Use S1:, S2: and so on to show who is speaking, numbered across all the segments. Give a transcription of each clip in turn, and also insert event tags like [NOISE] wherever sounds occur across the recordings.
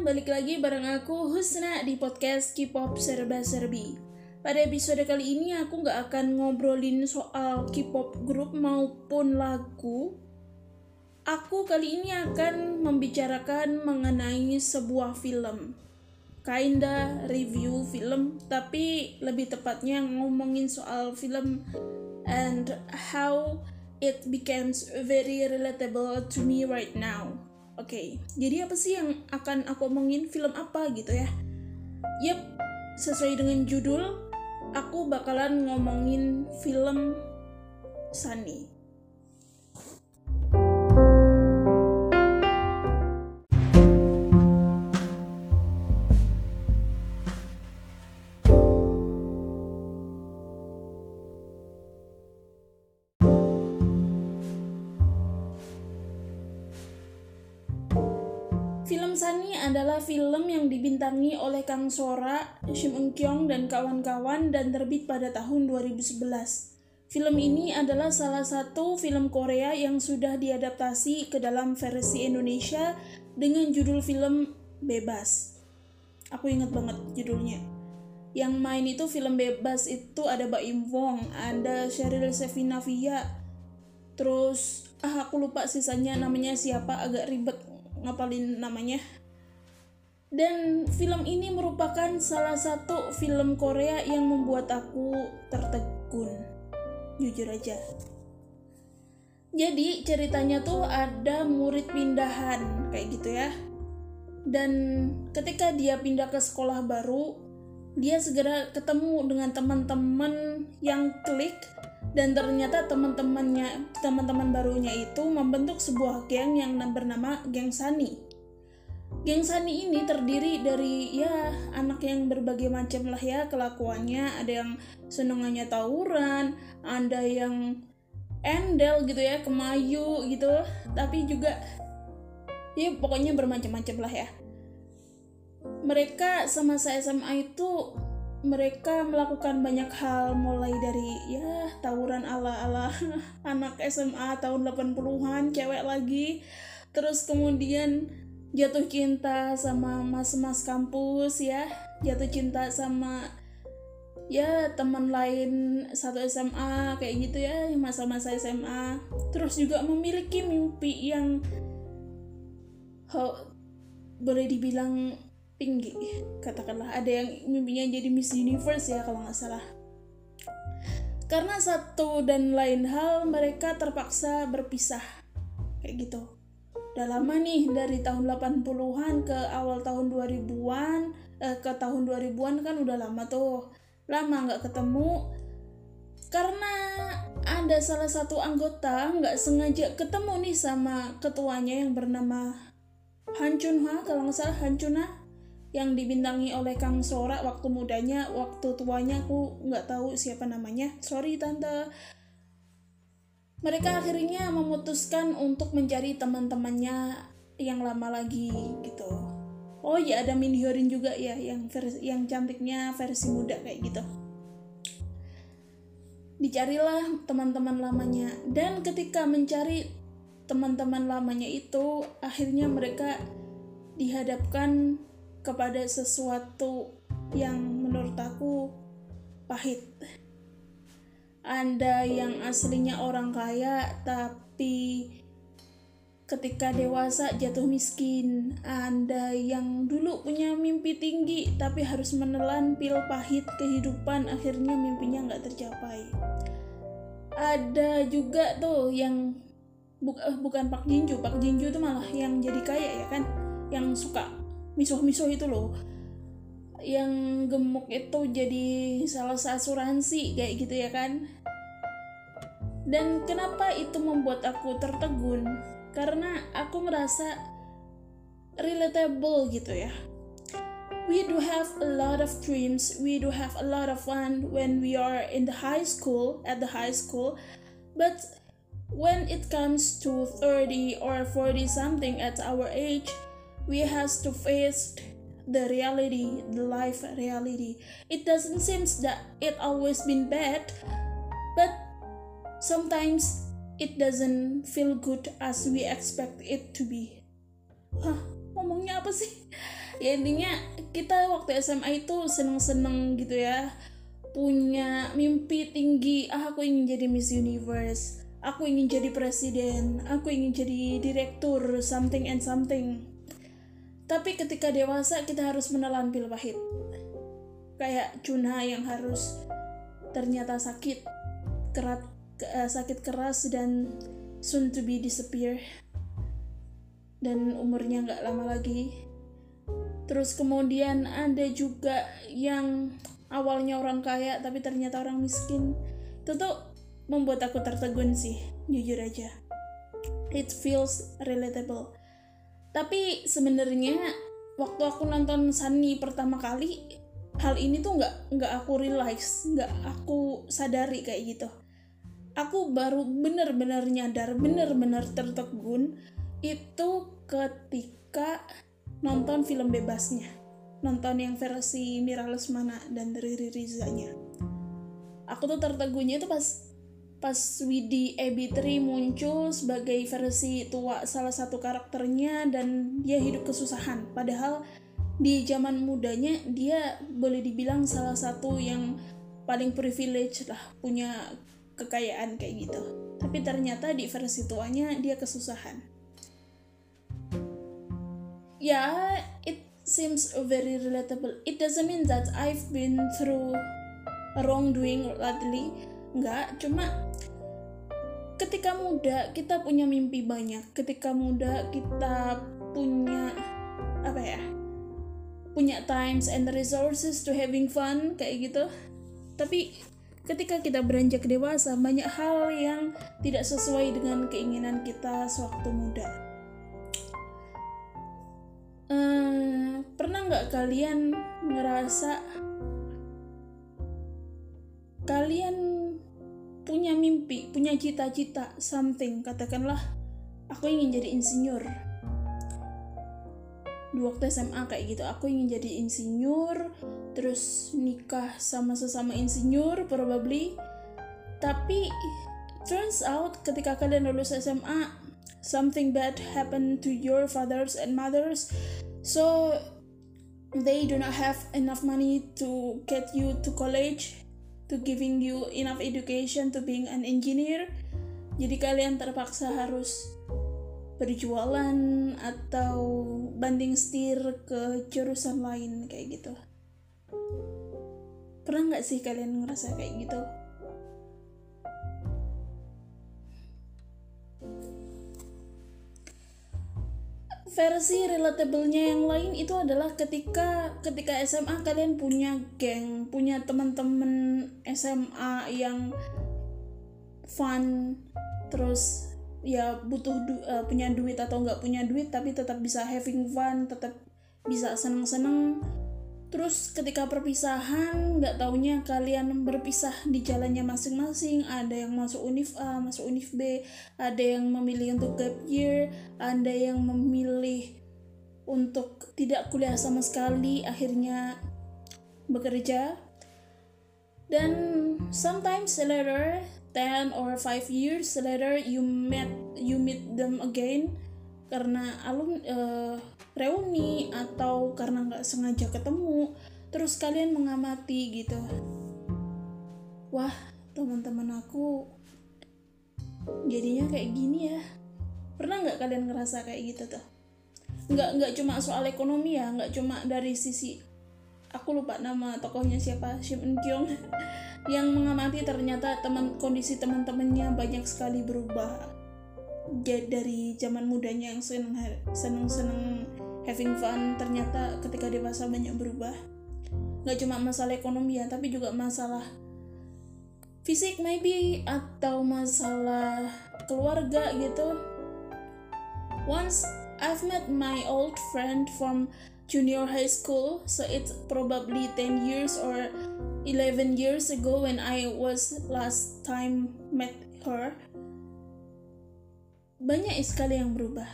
S1: balik lagi bareng aku Husna di podcast K-pop Serba Serbi. Pada episode kali ini aku nggak akan ngobrolin soal K-pop grup maupun lagu. Aku kali ini akan membicarakan mengenai sebuah film. Kinda review film, tapi lebih tepatnya ngomongin soal film and how it becomes very relatable to me right now. Oke, okay, jadi apa sih yang akan aku omongin film apa gitu ya? Yep, sesuai dengan judul, aku bakalan ngomongin film Sunny. Dibintangi oleh Kang Sora, Shim Eun Kyung, dan kawan-kawan dan terbit pada tahun 2011. Film ini adalah salah satu film Korea yang sudah diadaptasi ke dalam versi Indonesia dengan judul film Bebas. Aku ingat banget judulnya. Yang main itu film Bebas itu ada Baim Wong, ada Sheryl Sevinavia, terus ah aku lupa sisanya namanya siapa agak ribet ngapalin namanya dan film ini merupakan salah satu film Korea yang membuat aku tertegun. Jujur aja. Jadi ceritanya tuh ada murid pindahan kayak gitu ya. Dan ketika dia pindah ke sekolah baru dia segera ketemu dengan teman-teman yang klik dan ternyata teman-temannya teman-teman barunya itu membentuk sebuah geng yang bernama geng Sani. Geng Sani ini terdiri dari ya anak yang berbagai macam lah ya kelakuannya, ada yang senengannya tawuran, ada yang endel gitu ya, kemayu gitu, tapi juga ya pokoknya bermacam-macam lah ya. Mereka semasa SMA itu mereka melakukan banyak hal. Mulai dari ya tawuran ala-ala [LAUGHS] anak SMA tahun 80-an cewek lagi. Terus kemudian jatuh cinta sama mas-mas kampus ya. Jatuh cinta sama ya teman lain satu SMA kayak gitu ya masa-masa SMA terus juga memiliki mimpi yang oh, boleh dibilang tinggi katakanlah. Ada yang mimpinya jadi Miss Universe ya kalau nggak salah. Karena satu dan lain hal mereka terpaksa berpisah kayak gitu udah lama nih dari tahun 80-an ke awal tahun 2000-an eh, ke tahun 2000-an kan udah lama tuh lama nggak ketemu karena ada salah satu anggota nggak sengaja ketemu nih sama ketuanya yang bernama Han Chun Ha kalau nggak salah Han Chun Ha yang dibintangi oleh Kang Sora waktu mudanya, waktu tuanya aku nggak tahu siapa namanya. Sorry tante. Mereka akhirnya memutuskan untuk mencari teman-temannya yang lama lagi gitu. Oh ya ada Min Hyorin juga ya yang versi, yang cantiknya versi muda kayak gitu. Dicarilah teman-teman lamanya dan ketika mencari teman-teman lamanya itu akhirnya mereka dihadapkan kepada sesuatu yang menurut aku pahit. Anda yang aslinya orang kaya tapi ketika dewasa jatuh miskin. Anda yang dulu punya mimpi tinggi tapi harus menelan pil pahit kehidupan akhirnya mimpinya nggak tercapai. Ada juga tuh yang bukan Pak Jinju, Pak Jinju itu malah yang jadi kaya ya kan, yang suka misuh-misuh itu loh yang gemuk itu jadi salah satu asuransi kayak gitu ya kan? Dan kenapa itu membuat aku tertegun? Karena aku merasa relatable gitu ya. We do have a lot of dreams. We do have a lot of fun when we are in the high school at the high school. But when it comes to 30 or 40 something at our age we has to face the reality, the life reality. It doesn't seem that it always been bad, but sometimes it doesn't feel good as we expect it to be. Hah, ngomongnya apa sih? [LAUGHS] ya intinya kita waktu SMA itu seneng-seneng gitu ya punya mimpi tinggi ah aku ingin jadi Miss Universe aku ingin jadi presiden aku ingin jadi direktur something and something tapi ketika dewasa kita harus menelan pil pahit. Kayak Cuna yang harus ternyata sakit kerat uh, sakit keras dan soon to be disappear. Dan umurnya nggak lama lagi. Terus kemudian ada juga yang awalnya orang kaya tapi ternyata orang miskin. Itu tuh membuat aku tertegun sih jujur aja. It feels relatable tapi sebenarnya waktu aku nonton Sunny pertama kali hal ini tuh nggak nggak aku realize nggak aku sadari kayak gitu. Aku baru bener-bener nyadar bener-bener tertegun itu ketika nonton film bebasnya. Nonton yang versi Mira Lesmana dan Riri Rizanya. Aku tuh tertegunnya itu pas pas Widi Ebitri muncul sebagai versi tua salah satu karakternya dan dia hidup kesusahan. Padahal di zaman mudanya dia boleh dibilang salah satu yang paling privilege lah punya kekayaan kayak gitu. Tapi ternyata di versi tuanya dia kesusahan. Ya yeah, it seems very relatable. It doesn't mean that I've been through wrongdoing lately enggak cuma ketika muda kita punya mimpi banyak ketika muda kita punya apa ya punya times and resources to having fun kayak gitu. Tapi ketika kita beranjak dewasa banyak hal yang tidak sesuai dengan keinginan kita sewaktu muda. Uh, pernah nggak kalian ngerasa punya cita-cita something. Katakanlah aku ingin jadi insinyur. Di waktu SMA kayak gitu aku ingin jadi insinyur terus nikah sama sesama insinyur probably. Tapi turns out ketika kalian lulus SMA something bad happened to your fathers and mothers. So they do not have enough money to get you to college to giving you enough education to being an engineer. Jadi kalian terpaksa harus berjualan atau banding setir ke jurusan lain kayak gitu. Pernah nggak sih kalian ngerasa kayak gitu versi relatablenya yang lain itu adalah ketika ketika SMA kalian punya geng punya teman-teman SMA yang fun terus ya butuh du uh, punya duit atau nggak punya duit tapi tetap bisa having fun tetap bisa seneng-seneng terus ketika perpisahan nggak taunya kalian berpisah di jalannya masing-masing. Ada yang masuk univ A masuk univ B. Ada yang memilih untuk gap year. Ada yang memilih untuk tidak kuliah sama sekali akhirnya bekerja. Dan sometimes later 10 or 5 years later you met you meet them again karena alum uh, reuni atau karena nggak sengaja ketemu terus kalian mengamati gitu. Wah teman-teman aku jadinya kayak gini ya. Pernah nggak kalian ngerasa kayak gitu tuh? Nggak nggak cuma soal ekonomi ya nggak cuma dari sisi aku lupa nama tokohnya siapa Shim Eun Kyung [LAUGHS] yang mengamati ternyata teman kondisi teman-temannya banyak sekali berubah dari zaman mudanya yang seneng seneng seneng having fun ternyata ketika dewasa banyak berubah. Nggak cuma masalah ekonomi ya tapi juga masalah fisik maybe atau masalah keluarga gitu. Once I've met my old friend from junior high school so it's probably 10 years or 11 years ago when I was last time met her banyak sekali yang berubah.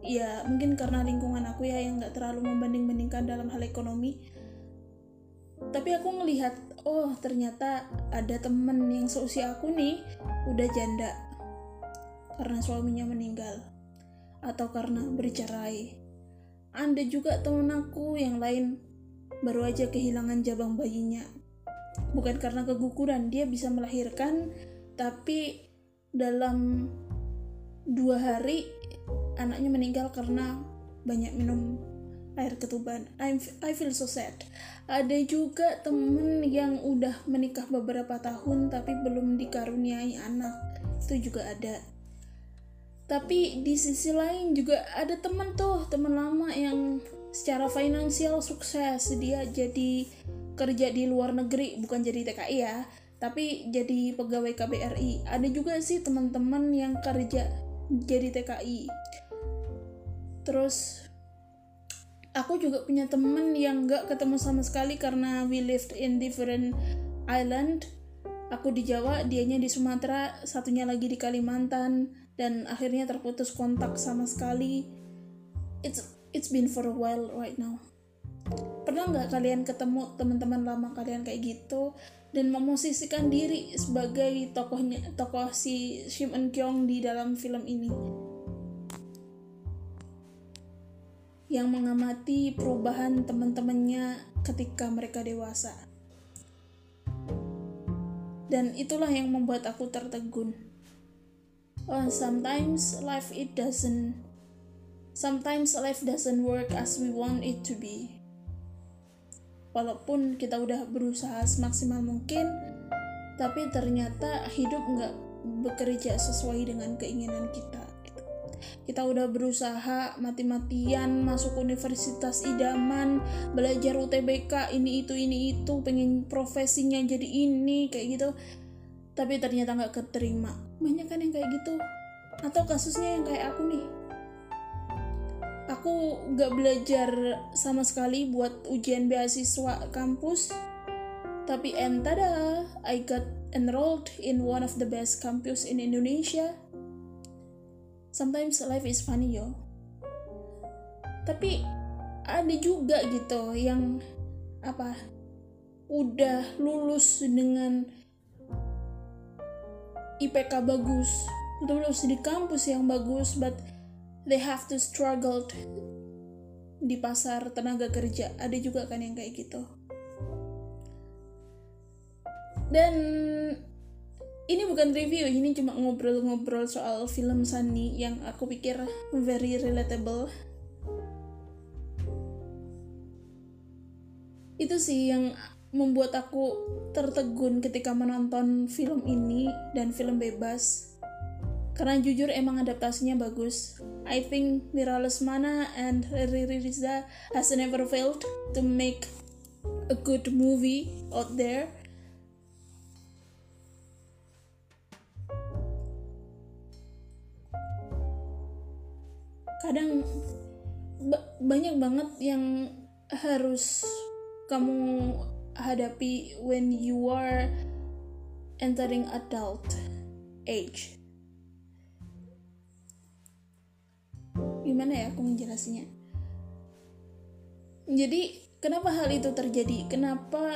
S1: Ya mungkin karena lingkungan aku ya yang gak terlalu membanding-bandingkan dalam hal ekonomi. Tapi aku ngelihat oh ternyata ada temen yang seusia aku nih udah janda karena suaminya meninggal atau karena bercerai. Ada juga temen aku yang lain baru aja kehilangan jabang bayinya. Bukan karena keguguran dia bisa melahirkan tapi dalam dua hari anaknya meninggal karena banyak minum air ketuban. I'm, I feel so sad. Ada juga temen yang udah menikah beberapa tahun tapi belum dikaruniai anak. Itu juga ada. Tapi di sisi lain juga ada temen tuh temen lama yang secara finansial sukses. Dia jadi kerja di luar negeri bukan jadi TKI ya tapi jadi pegawai KBRI ada juga sih teman-teman yang kerja jadi TKI terus aku juga punya temen yang gak ketemu sama sekali karena we lived in different island. Aku di Jawa dianya di Sumatera satunya lagi di Kalimantan dan akhirnya terputus kontak sama sekali. It's it's been for a while right now. Pernah nggak kalian ketemu teman-teman lama kalian kayak gitu dan memosisikan diri sebagai tokohnya tokoh si Shim Eun Kyung di dalam film ini. Yang mengamati perubahan teman-temannya ketika mereka dewasa. Dan itulah yang membuat aku tertegun. Oh, sometimes life it doesn't sometimes life doesn't work as we want it to be walaupun kita udah berusaha semaksimal mungkin tapi ternyata hidup nggak bekerja sesuai dengan keinginan kita. Kita udah berusaha mati-matian masuk universitas idaman belajar UTBK ini itu ini itu pengen profesinya jadi ini kayak gitu. Tapi ternyata nggak keterima. Banyak kan yang kayak gitu. Atau kasusnya yang kayak aku nih aku gak belajar sama sekali buat ujian beasiswa kampus. Tapi entada I got enrolled in one of the best campus in Indonesia. Sometimes life is funny yo. Tapi ada juga gitu yang apa udah lulus dengan IPK bagus. Lulus di kampus yang bagus but they have to struggle di pasar tenaga kerja. Ada juga kan yang kayak gitu. Dan ini bukan review ini cuma ngobrol-ngobrol soal film Sunny yang aku pikir very relatable. Itu sih yang membuat aku tertegun ketika menonton film ini dan film bebas. Karena jujur emang adaptasinya bagus. I think Mira Lesmana and Riri Riza has never failed to make a good movie out there. Kadang ba banyak banget yang harus kamu hadapi when you are entering adult age gimana ya aku menjelasnya jadi kenapa hal itu terjadi? Kenapa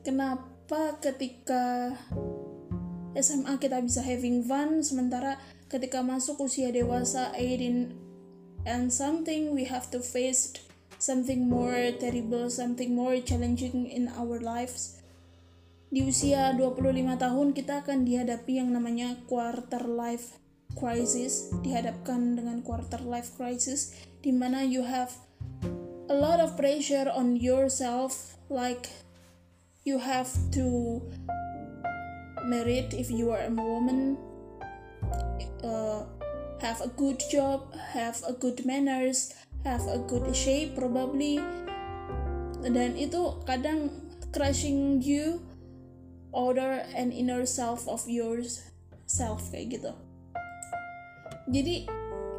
S1: kenapa ketika SMA kita bisa having fun sementara ketika masuk usia dewasa 18 and something we have to face something more terrible something more challenging in our lives. Di usia 25 tahun kita akan dihadapi yang namanya quarter life crisis dihadapkan dengan quarter life crisis di mana you have a lot of pressure on yourself like you have to married if you are a woman uh, have a good job have a good manners have a good shape probably. Dan itu kadang crushing you outer and inner self of yours self kayak gitu jadi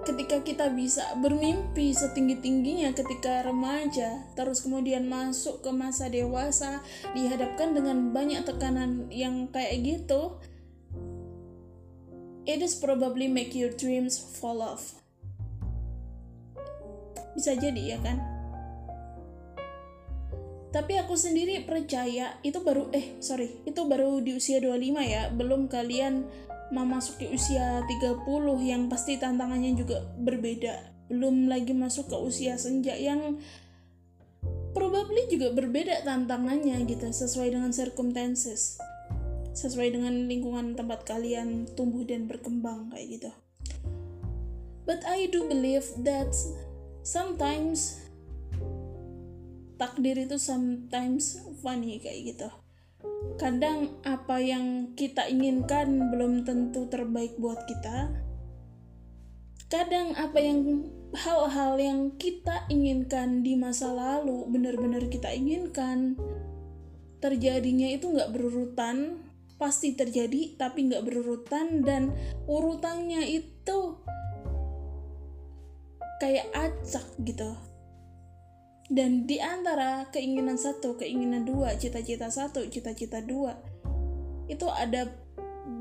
S1: ketika kita bisa bermimpi setinggi-tingginya ketika remaja, terus kemudian masuk ke masa dewasa, dihadapkan dengan banyak tekanan yang kayak gitu, it is probably make your dreams fall off. Bisa jadi ya kan? Tapi aku sendiri percaya itu baru eh sorry, itu baru di usia 25 ya, belum kalian memasuki usia 30 yang pasti tantangannya juga berbeda. Belum lagi masuk ke usia senja yang probably juga berbeda tantangannya gitu sesuai dengan circumstances sesuai dengan lingkungan tempat kalian tumbuh dan berkembang kayak gitu. But I do believe that sometimes takdir itu sometimes funny kayak gitu kadang apa yang kita inginkan belum tentu terbaik buat kita. Kadang apa yang hal-hal yang kita inginkan di masa lalu benar-benar kita inginkan terjadinya itu nggak berurutan. Pasti terjadi tapi nggak berurutan. Dan urutannya itu kayak acak gitu dan di antara keinginan satu, keinginan dua, cita-cita satu, cita-cita dua, itu ada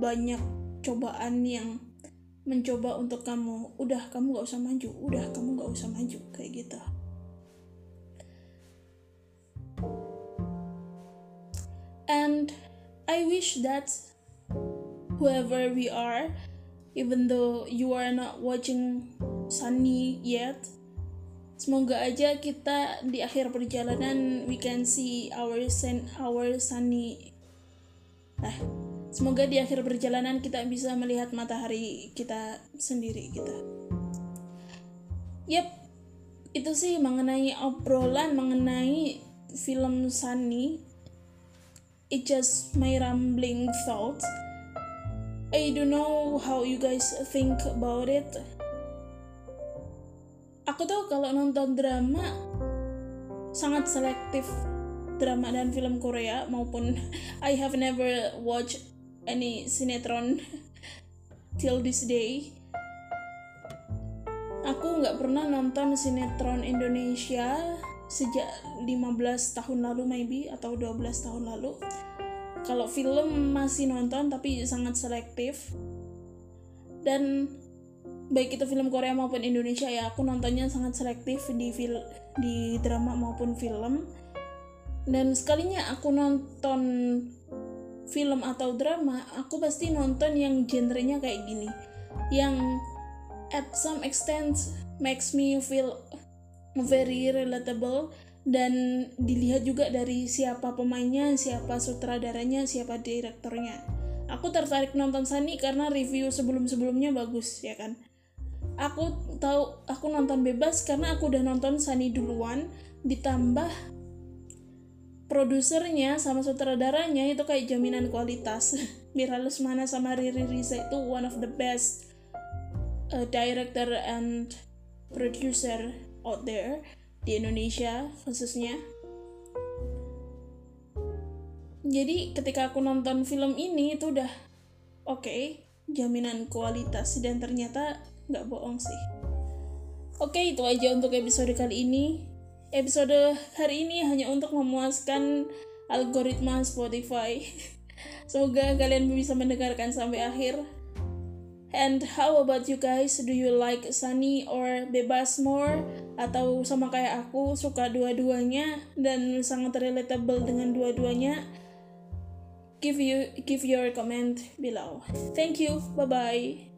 S1: banyak cobaan yang mencoba untuk kamu, udah kamu gak usah maju, udah kamu gak usah maju, kayak gitu. And I wish that whoever we are, even though you are not watching Sunny yet, Semoga aja kita di akhir perjalanan we can see our sun, our sunny. Nah, semoga di akhir perjalanan kita bisa melihat matahari kita sendiri kita. Yep, itu sih mengenai obrolan mengenai film Sunny. It just my rambling thoughts. I don't know how you guys think about it aku tuh kalau nonton drama sangat selektif drama dan film Korea maupun [LAUGHS] I have never watched any sinetron [LAUGHS] till this day. Aku nggak pernah nonton sinetron Indonesia sejak 15 tahun lalu maybe atau 12 tahun lalu. Kalau film masih nonton tapi sangat selektif. Dan baik itu film Korea maupun Indonesia ya aku nontonnya sangat selektif di fil di drama maupun film. Dan sekalinya aku nonton film atau drama aku pasti nonton yang genrenya kayak gini. Yang at some extent makes me feel very relatable dan dilihat juga dari siapa pemainnya, siapa sutradaranya, siapa direktornya. Aku tertarik nonton Sunny karena review sebelum-sebelumnya bagus ya kan aku tahu aku nonton bebas karena aku udah nonton Sunny duluan. Ditambah produsernya sama sutradaranya itu kayak jaminan kualitas. [LAUGHS] Mira Lesmana sama Riri Riza itu one of the best uh, director and producer out there di Indonesia khususnya. Jadi ketika aku nonton film ini itu udah oke okay, jaminan kualitas dan ternyata nggak bohong sih oke itu aja untuk episode kali ini episode hari ini hanya untuk memuaskan algoritma Spotify [LAUGHS] semoga kalian bisa mendengarkan sampai akhir And how about you guys? Do you like Sunny or Bebas more? Atau sama kayak aku suka dua-duanya dan sangat relatable dengan dua-duanya? Give you give your comment below. Thank you. Bye bye.